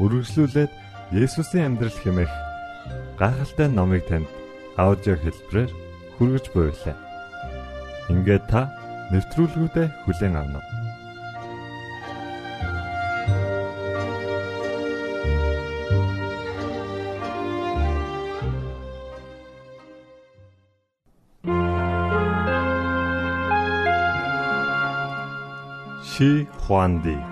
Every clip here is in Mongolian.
Үргэлжлүүлээд Есүсийн амьдрал хэмээх гайхалтай номыг танд аудио хэлбэрээр хүргэж буйлаа. Ингээд та нэвтрүүлгүүдэд хүлээн авна уу? Ши Хуанди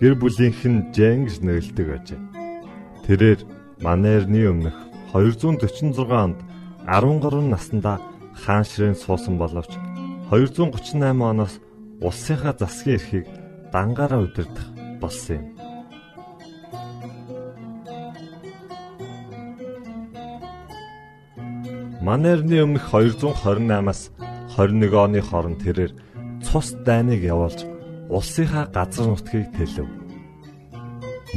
гэр бүлийнх нь Жэнгс нэгэлдэг ажээ. Тэрээр Манерны өмнөх 246 онд 13 наснда хаан ширээнд суусан боловч 238 оноос улсынхаа засгийн эрхийг дангаараа удирдах болсон юм. Манерны өмнөх 228-аас 21 оны хооронд тэрээр цус дайныг явуулж улсынхаа газар нутгийг тэлв.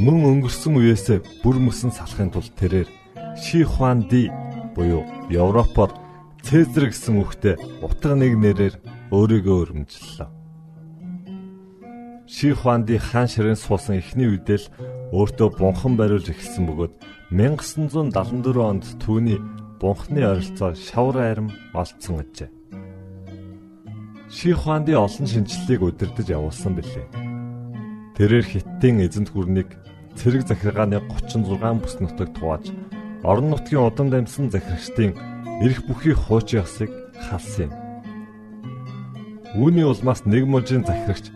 Мөн өнгөрсөн үеэс бүр мөсөн салахын тулд тэрээр Ши Хуан Ди буюу Европоор Цезар гэсэн үгтэй утга нэг нэрээр өөрийгөө өргөмжлөлөө. Ши Хуан Ди хаан ширээн суусан эхний үедээ л өөртөө бунхан бариулж эхэлсэн бөгөөд 1974 онд түүний бунхны ойролцоо шавар арим олцсон ажээ. Ши Хуанди олон шинжлэлийг удирдах явуулсан билээ. Тэрээр хиттийн эзэнт гүрнийг цэрэг захиргааны 36 бүс нутагт хувааж орон нутгийн удам дамжсан захирагчдын эрх бүхий хуучин ёсыг халсан юм. Үүний улмаас нэг мужийн захирагч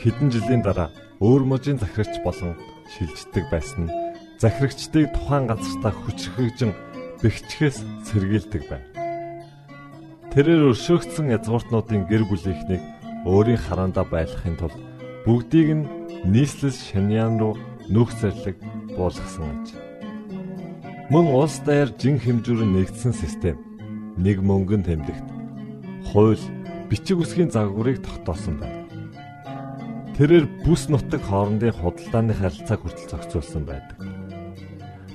хэдэн жилийн дараа өөр мужийн захирагч болон шилждэг байсан нь захирагчдыг тухайн газартаа хүчрхэгжин бэхжихээс сэргийлдэг байна. Тэрээр өршөөгдсөн язгууртнуудын гэр бүлийнхнийг өөрийн хараандаа байлгахын тулд бүгдийг нь нийслэл шаняан руу нөх зэрлэг буулгасан аж. Мөн улс даяар жин хэмжүүрэн нэгдсэн систем нэг мөнгөнд тэмдэгт хууль бичиг үсгийн загварыг тогтоосон байна. Тэрээр бүс нутаг хоорондын худалдааны харилцааг хүртэл зохицуулсан байдаг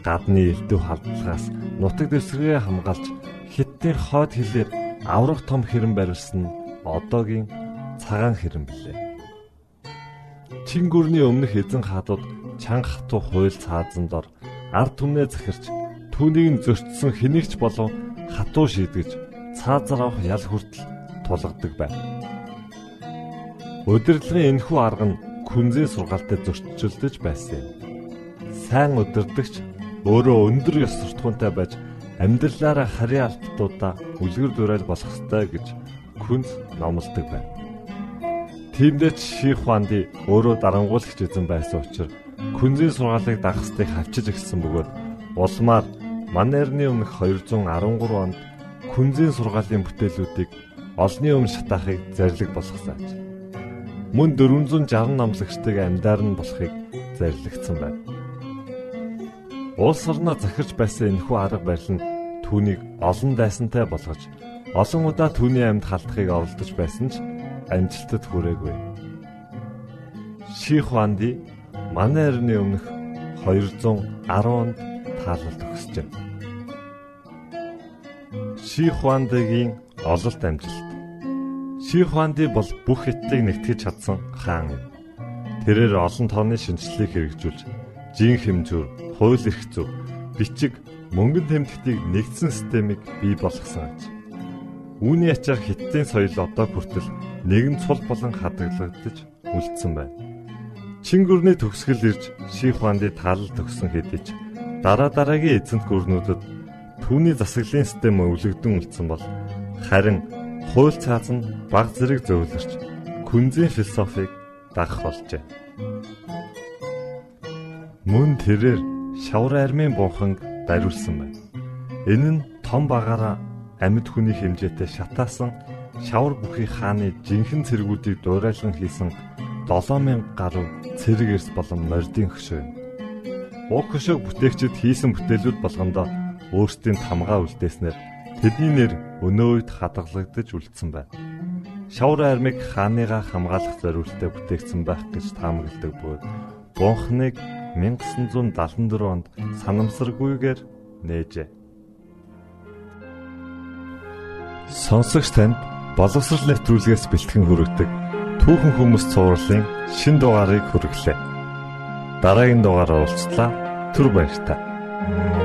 гадны элдв халдлагаас нутаг дэвсгэрээ хамгаалж хиттийн хойд хилээр аврах том хэрэм барилсан одоогийн цагаан хэрэм билээ. Чингүрний өмнөх эзэн хаадууд чанга хатуу хуйл цаазан дор ард түмнээ захирч түүнийг зөрчсөн хэнийгч болов хатуу шийдгэж цаазар авах ял хүртэл тулгадаг байна. Удирдлагын энэхүү арга нь күнзээ сургаалтай зөрчилдөж байсан юм. Сайн удирдагч өөрөө өндөр ёс суртахуунтай байж амьдралаараа харийн албатуудаа үлгэр дуурай болох ёстой гэж күнз номлодог байна. Тиймдээ Ших Хуанди өөрөө дарангуулагч эзэн байсан учраас күнзийн сургаалыг дагахстыг хавчиж эхэлсэн бөгөөд улмаар Манерны өмнөх 213 онд күнзийн сургаалын бүтээлүүдийг олны өмнө шатаахыг зарлиг болгосон аж. Мөн 460 намлагчдыг амьдаар нь болохыг зарлигдсан байна. Улс орноо захирч байсан энэхүү арга барил нь түүнийг олон дайсантай болгож олон удаа түүний амьд халтахыг оролдож байсан ч амжилтад хүрээгүй. Ших Ванди манай эртний өмнөх 210-нд таалалт өгсөж. Ших Вандигийн ололт амжилт. Ших Ванди бол бүх хитлийг нэгтгэж чадсан хаан юм. Тэрээр олон тооны шинжлэлийг хэрэгжүүлж, жин хэмжүүр, хууль эрх зүйн, бичиг, мөнгөн тэмдэгтийг нэгдсэн системийг бий болгосон аж. Үүний ачаар хиттийн соёл одоо хүртэл нэгэн цул болон хадгалагдаж үлдсэн байна. Чингүрний төгсгөл ирж Ших Ванди таалал төгсөн хэдий ч дараа дараагийн эзэнт гүрнүүдэд түүний засаглалын систем өвлөгдөн үлдсэн бол харин хууль цааз нь баг зэрэг зөвлөрч күнзийн философиг дагах болжээ. Мөн тэрээр шавар армийн бунханг бариулсан байна. Энэ нь том багаараа амьд хүний хэмжээтэй шатаасан шавар бүхий хааны жинхэнэ цэргүүдийг дуурайлан хийсэн 7000 гаруй цэрэг эрс болон мордын хөшөө юм. Уг хөшөөг бүтээгчид хийсэн бүтээлүүд болгондоо өөрсдийн тамгаа үлдээснээр тэдний нэр өнөө үед хадгалагдаж үлдсэн байна. Шавар армиг хааныгаа хамгаалах зорилттой бүтээгдсэн байх гэж таамагладаг бөгөөд бунхныг 1974 онд санамсаргүйгээр нээжээ. Сонсогч танд боловсрал нэвтрүүлгээс бэлтгэн хүргэдэг түүхэн хүмүүс цувралын шин дугаарыг хүргэлээ. Дараагийн дугаараар уулзлаа. Түр баярлалаа.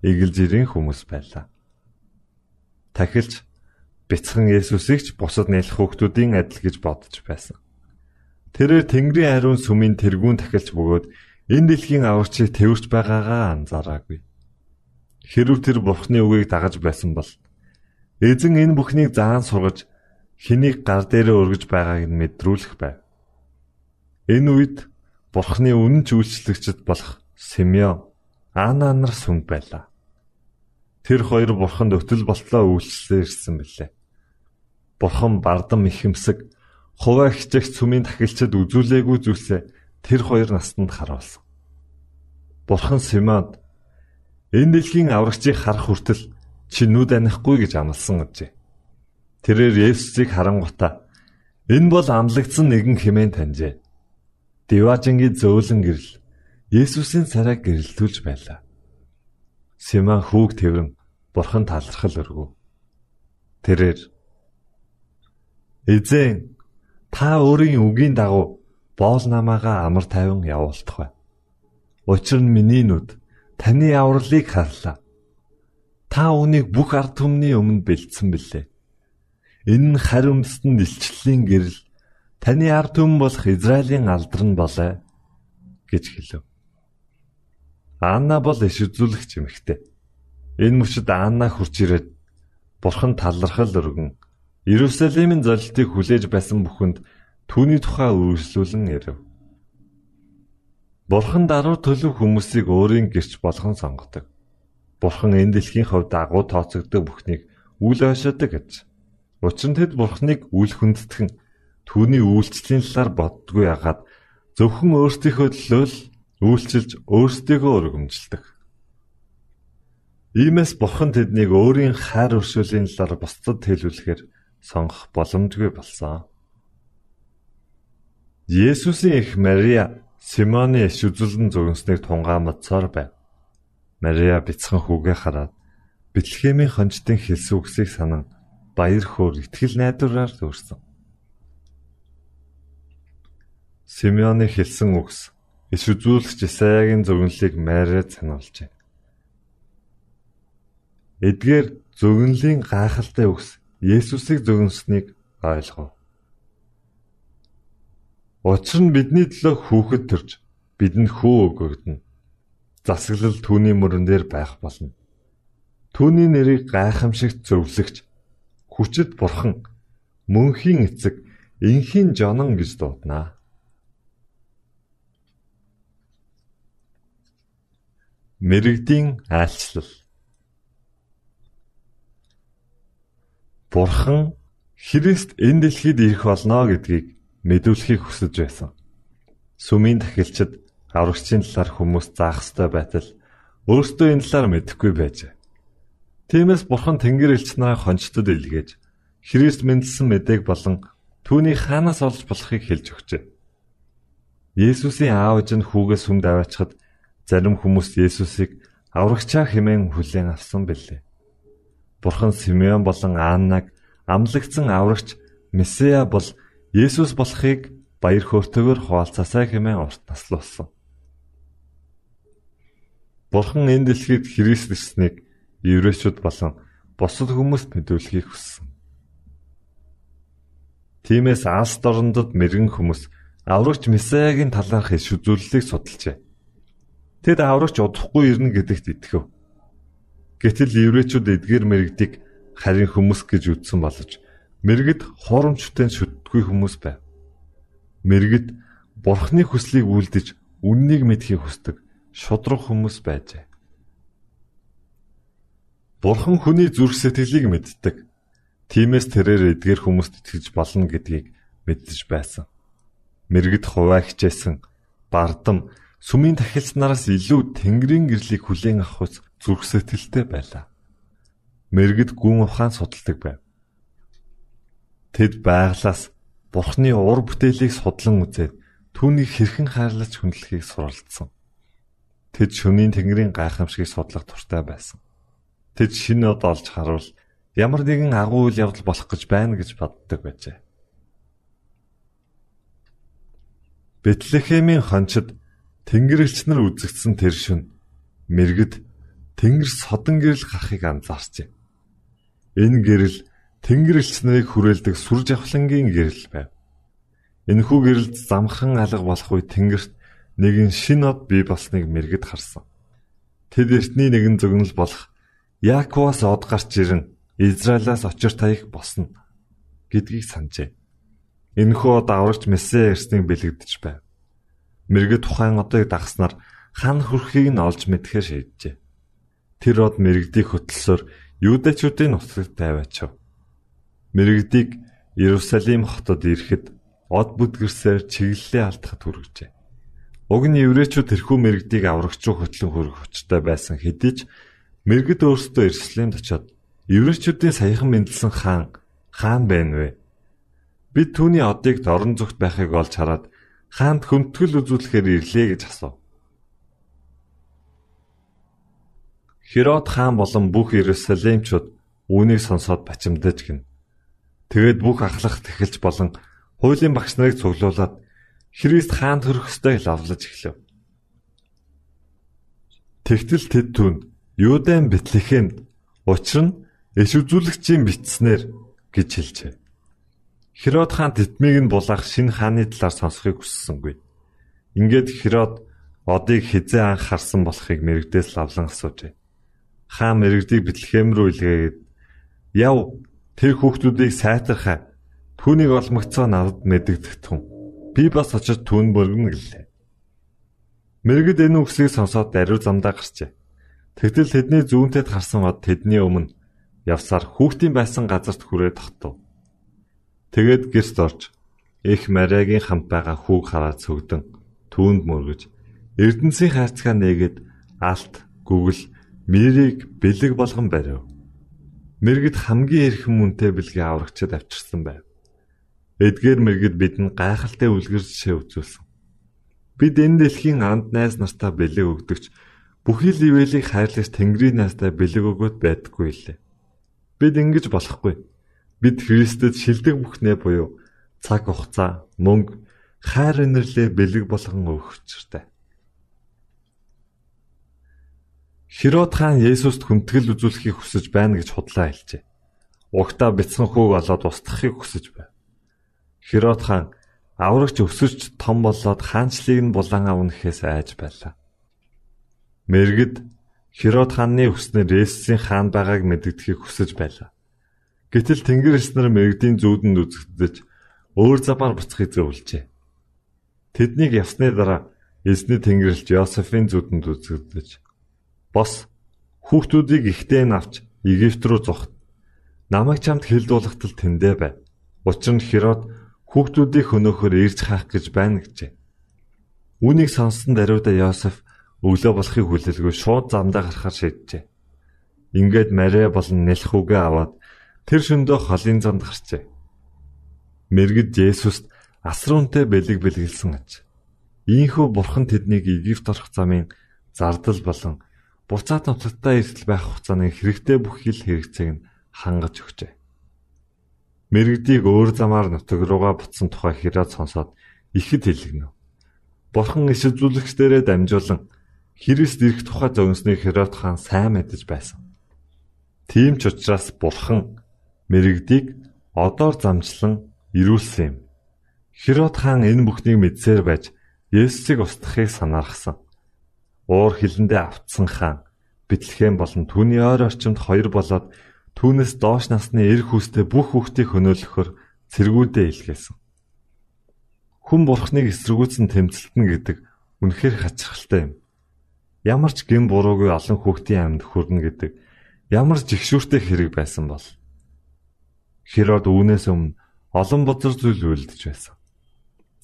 эгэл жирийн хүмүүс байлаа. Тахилч бяцхан Есүсийг ч бусад нэлэх хүүхдүүдийн адил гэж бодож байсан. Тэрээр Тэнгэрийн ариун сүмийн тэргүүн тахилч бөгөөд энэ дэлхийн аварчийг тэрвэрч байгаагаа анзаараагүй. Хэрв тэр Бурхны үгийг дагаж байсан бол эзэн энэ бүхнийг заан сургаж хэнийг гар дээрээ өргөж байгааг нь мэдрүүлэх байв. Энэ үед Бурхны үнэн ч үйлчлэгчд болох Симеон, Ана нар сүмд байлаа. Тэр хоёр бурханд өтөл болтлоо үйлчлээ ирсэн билээ. Бурхан бардам ихэмсэг хуваа хичээх сүмийн тахилчид үзүүлээгүй зүйлсээ тэр хоёр настанд харуулсан. Бурхан Симеонд энэ дэлхийн аврагчийг харах хүртэл чи нүд анихгүй гэж амласан гэжээ. Тэрээр Есүсийг харангуйтаа энэ бол амлагдсан нэгэн хэмээн таньжээ. Диважингийн зөөлөн гэрэл Есүсийн царайг гэрэлтүүлж байлаа. Симон хүүг тэрэн бурхан талархал өргөв. Тэрээр Эзэн та өөрийн үгийн дагуу боол намаагаа амар тайван явуулдах бай. Учир нь миний нүд таны авралыг харлаа. Та үүнийг бүх ард түмний өмнө бэлдсэн билээ. Энэ нь харь өмсдөн илчлэлийн гэрэл таны ард түмэн болох Израилийн алдар нь болоо гэж хэлв. Анна бол иш үзүүлэгч эмэгтэй. Энэ мөчөд Анна хурж ирээд Бурхан талархал өргөн Иерусалимын золилтыг хүлээж байсан бүхэнд түүний тухай үргэлжлүүлэн ирэв. Бурхан даруй төлөв хүмүүсийг өөрийн гэрч болгон сонгодог. Бурхан энэ дэлхийн хувьд агуу тооцогддог бүхнийг үл ойшоодог гэж. Учир нь тэд Бурханыг үл хүндэтгэн түүний үйлчлэлийн талаар боддгүй ягаад зөвхөн өөрсдийнхөө төлөө л үйлчилж өөрсдийгөө өргөмжилдэг. Иймээс бурхан тэднийг өөрийн хайр өршөөлийн талаар бусдад хэлүүлэхээр сонгох боломжгүй болсон. Есүсийн эх Мария Симоны иш үзүүлэн зөгнснийг тунгаамдсаар байв. Мария бяцхан хүүгээ хараад Бэтлехемийн хончдын хэлсэн үгсийг санан баяр хөөр итгэл найдвараар дүүрсэн. Симеоны хэлсэн үгс иш үзүүлэгч Исаягийн зөвнөлийг майраад сануулжээ. Эдгээр зөвнөлийн гайхалтай үгс Есүсийг зөвнөснийг ойлгов. Учир нь бидний төлөө хүүхэд төрж бидэнд хүү өгөгдөнө. Засаглал түүний мөрөн дээр байх болно. Түүний нэрийг гайхамшигт зөвлөгч хүчит бурхан мөнхийн эцэг инхийн жонон гэж дуудана. Мэргэдийн айлчлал. Бурхан Христ энэ дэлхийд ирэх болно гэдгийг мэдүүлэхийг хүсэж байсан. Сүмийн тахилчид аврагчийн талаар хүмүүс заах ёстой байтал өөрсдөө энэ талаар мэдэхгүй байжээ. Тиймээс Бурхан Тэнгэр элч нараа хончтод илгээж Христ мэндэлсэн мэдээг болон түүний хаанаас олж болохыг хэлж өгчээ. Есүсийн аав ээж нь хүүгээ сүмд аваачхад Зарим хүмүүс Есүсийг аврагчаа хэмээн хүлээн авсан билээ. Бурхан Симеон болон Аннаг амлагдсан аврагч Месиа бол Есүс болохыг баяр хөөртэйгээр хуваалцаасаа хэмээн урт наслуулсан. Бурхан энэ дэлхийд Христ ирснийг еврейчүүд болон бусад хүмүүст мэдүүлэхийг хүссэн. Тиймээс Алс дорндод мэрэгэн хүмүүс аврагч Месиагийн талаарх иш үзүүлэлтийг судалжээ. Тэд аврагч удахгүй ирнэ гэдэгт итгэв. Гэтэл еврейчүүд эдгээр мэрэгдийг харин хүмүүс гэж үзсэн боловч мэрэгд хуурамчтай шүтдэггүй хүмүүс байв. Мэрэгд бурхны хүслийг үлдэж үннийг мэдхийг хүсдэг шудраг хүмүүс байжээ. Бурхан хүний зүрх сэтгэлийг мэддэг. Тиймээс тэрээр эдгээр хүмүүст итгэж болно гэдгийг мэддэж байсан. Мэргэд хуваа хичээсэн бардам сүмийн тахилч нараас илүү тэнгэрийн гэрлийг хүлээн авах ус зүрх сэтгэлтэй байлаа. Мэргэд гүн ухаан судалдаг байв. Тэд байглаас Бурхны ур бүтээлийг судлан үзээд түүнийг хэрхэн хайрлаж хүндлэхийг суралцсан. Тэд шөнийн тэнгэрийн гайхамшигыг судлах туртай байсан. Тэд шинэ од олж харуул ямар нэгэн агуу үйл явдал болох гэж байна гэж боддог байжээ. Бэтлехемийн хончид Тэнгэрлэгч нар үзэгдсэн тэр шөнө мэрэгд Тэнгэр содон гэрэл гарахыг анзаарчээ. Энэ гэрэл Тэнгэрлэгч нарыг хүрээлдэг сүр жавхлангийн гэрэл байв. Энэхүү гэрэлд замхан алга болох үе Тэнгэрт нэгэн шин од бий болсныг мэрэгд харсан. Тэд эртний нэгэн зөгнөл болох Яаковоос од гарч ирэн Израилаас очир таях босно гэдгийг санджээ. Энэхүү од аврагч Месэ ирснийг бэлэгдэж байв. Мэргэд тухайн одыг дагснаар хан хүрхийг нь олж мэдхээр шийджээ. Тэр од мэрэгдийг хөтлсөөр юудэчүүдийн нутагт тавиачав. Мэрэгдийг Иерусалим хотод ирэхэд од бүдгэрсээр чиглэлээ алдахад хүргэжээ. Уг нь еврейчүүд тэрхүү мэрэгдийг аврагч руу хөтлөн хөрөх хүчтэй байсан хэдий ч мэрэгд өөрсдөө Иерусалимд очиод еврейчүүдийн саяхан мэндэлсэн хаан хаан байна вэ? Бид түүний одыг дорн зүгт байхыг олж хараад хаанд хүндэтгэл үзүүлэхээр ирлээ гэж асуув. Херод хаан болон бүх Иерусалимчууд үүнийг сонсоод бачимдаж гин. Тэгээд бүх ахлах тэхэлж болон хуулийн багш нарыг цуглуулад Христ хаанд хөрөх ёстой лавлаж эхлэв. Тэгтэл тэд түн Юудан Бэтлехэм учир нь иш үзүүлэгчийн битснэр гэж хэлжээ. Херод хаан тэтмийг нь булаах шинэ хааны талаар сонсохыг хүссэнгүй. Ингээд Херод одыг хизээ анх харсан болохыг мэрэгдээс лавлан асуужээ. Хаан мэрэгдийг Бэтлехэм рүү илгээгээд "Яв, тэр хүүхдүүдийг сайтархаа. Түүнийг олмогцоо надад мэдэгдэх тун. Би бас очиж түүн бөргөнө гэлээ." Мэрэгд энэ үгсийг сонсоод даруй замдаа гарчээ. Тэгтэл тэдний зүүнтэд харсан од тэдний өмнө явсаар хүүхдийн байсан газарт хүрээ тогтов. Тэгээд гэрст орж их Мариагийн хамт байгаа хүүг хараад цөгдөн түүнд мөргөж Эрдэнсийн хайрцгаа нээгээд алт гүгэл мэрийг бэлэг болгон барив. Мэргэд хамгийн эрхэм мөнтэй бэлгээ аврагчид авчирсан байв. Эдгээр мэргэд бидэнд гайхалтай үлгэр жишээ үзүүлсэн. Бид энэ дэлхийн анд найз нартаа бэлэг өгдөгч бүхий л ивэлийг хайрлаж Тэнгэрийн найзтай бэлэг өгөөд байдаггүй лээ. Бид ингэж болохгүй. Бид Христэд шилдэг бүхнээ буюу цаг хугацаа, мөнгө, хайр инэрлээ бэлэг болгон өгөх учиртай. Херод хаан Есүст хүндэтгэл үзүүлэхийг хүсэж байна гэж худлаа хэлжээ. Угтаа бяцхан хүүг олоод устгахыг хүсэж байв. Херод хаан аврагч өсөж том болоод хаанчлыг нь булан авнахээс айж байлаа. Мэргэд Херод хааны хүснээр Есүсийн хаан байгааг мэддэхийг хүсэж байлаа. Гэтэл Тэнгэр эснэр мэрэгдийн зүүдэнд үзэгдэж өөр замаар буцахыг зөвлөжээ. Тэднийг явсны дараа эзний Тэнгэрлэгч Йосефийн зүүдэнд үзэгдэж бос хүүхдүүдийг ихтэй нь авч Египт рүү зогт. Намайг чамд хэлдуулахтал тэндэ бай. Учир нь Херод хүүхдүүдийг хөнөөхөр ирж хаах гэж байна гэжээ. Үүнийг сонссон даруйда Йосеф өглөө болохыг хүлээлгүй шууд замдаа гарахаар шийджээ. Ингээд Мария болон Нэлхүүгээ аваад тэр шөндөө холын замд гарчээ. Мэргэд Есүст асруунтай бэлэг бэлгэлсэн аж. Ийхүү бурхан тэднийг Египт орох замын зардал болон буцаад нутагтаа эрсэл байх хугацааны хэрэгтэй бүх хил хэрэгцээг нь хангаж өгчээ. Мэргэдийг өөр замаар нутаг руугаа буцсан тухай хэрэг сонсоод ихэд хэлгэнэ. Бурхан иш үзүүлэгчдэрээ дамжуулан Христ ирэх тухай зогссныг Херод хаан сайн мэдэж байсан. Тийм ч учраас Бурхан мэрэгдийг одоор замчлан ирүүлсэн юм. Херод хаан энэ бүхнийг мэдсээр байж Есүсийг устгахыг санаархсан. Уур хилэндээ автсан хаан Бэтлехэм болон түүний ойр орчимд хоёр болоод түүнээс доош насны эр хүүстэй бүх хүүхдийг хөнөөлөхөөр цэргүүдээ илгээсэн. Хүн бурхныг эсэргүүцэн тэмцэлтэн гэдэг үнэхээр хачирхалтай юм. Ямар ч гин буруугүй олон хүүхдийн амьд хүрнэ гэдэг ямар жигшүүртэй хэрэг байсан бол Херод үүнээс өмнө олон бузар зүйл үлдэж байсан.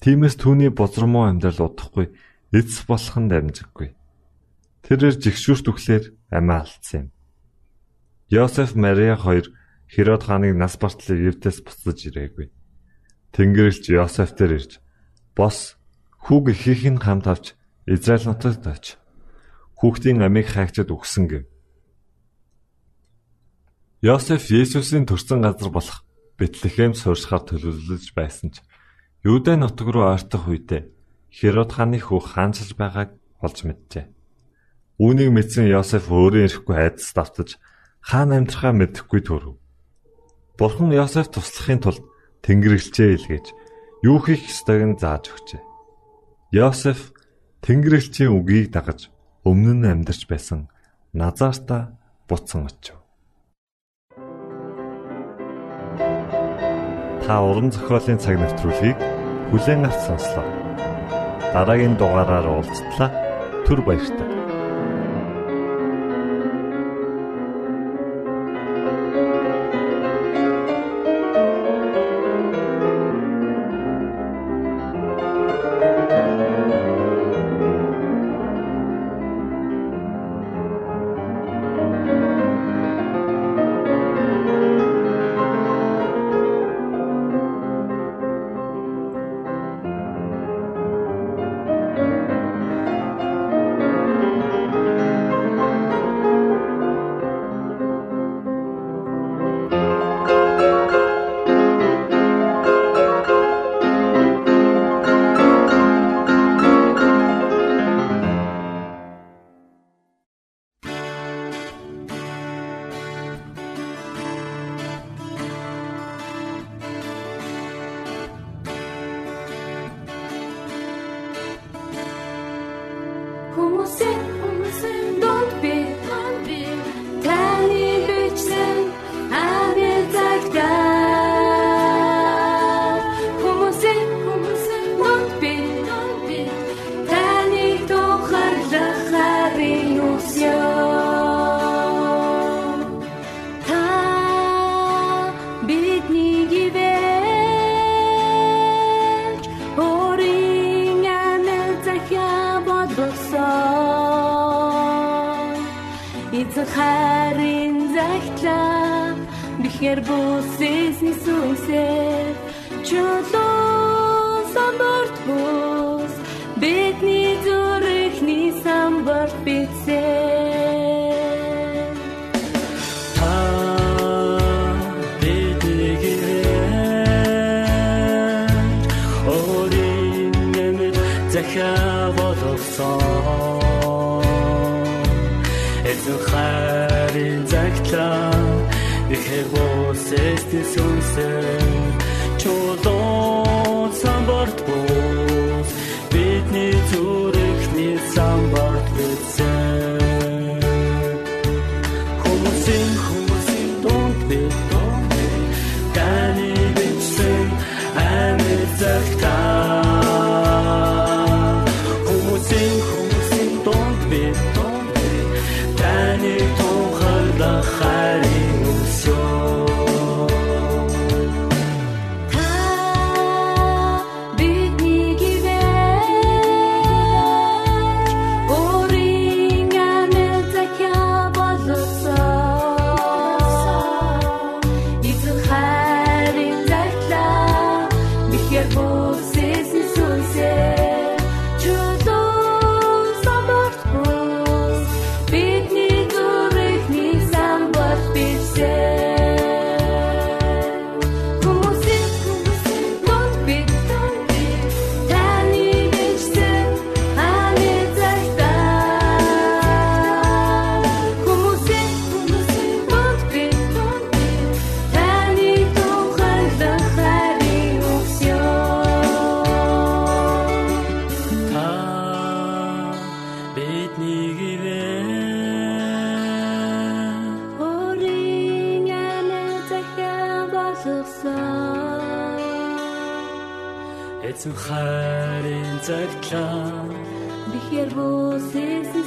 Тиймээс түүний бузармуу амьдрал удахгүй эцс болох нь дамжиггүй. Тэрээр жигшүүрт өглөөр амиа алдсан юм. Йосеф Мария хоёр Херод хааны нас бартлыг Евтээс буцаж ирээгүй. Тэнгэрлэгч Йосеф дээр ирж бос хүүг ихийнх нь хамт авч Израиль нутагт оч. Хүүхдийн амийг хайгчад өгсөн гэв. Йосеф Есүсийн төрсэн газар болох Бэтлехэм сууршихаар төлөвлөж байсан ч Юудэ нутаг руу ойртох үедээ Херод хааны хүү хаанчилж байгааг олж мэджээ. Үүнийг мэдсэн Йосеф өөрөө ирэхгүй айдас давтаж хаан амьдрахаа мэдэхгүй төрөв. Бурхан Йосеф туслахын тулд Тэнгэрлэгчээ илгээж юу хийх ёстойг нь зааж өгчээ. Йосеф Тэнгэрлэгчийн үгийг дагаж өмнө нь амьдарч байсан Назарта буцсан очив. Та уран зохиолын цаг навтруулыг бүлээн авч сонслоо. Дараагийн дугаараар уулзтлаа. Түр баярлалаа. Босэсти сүнсэ чулуу самбарт бос Эцэн хайрын цагтлаа Бихэр бүсэс